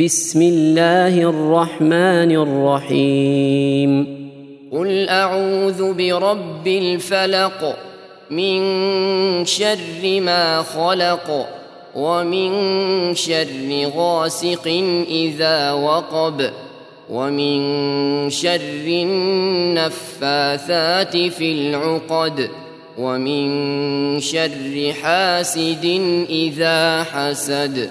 بسم الله الرحمن الرحيم. قل أعوذ برب الفلق من شر ما خلق ومن شر غاسق إذا وقب ومن شر النفاثات في العقد ومن شر حاسد إذا حسد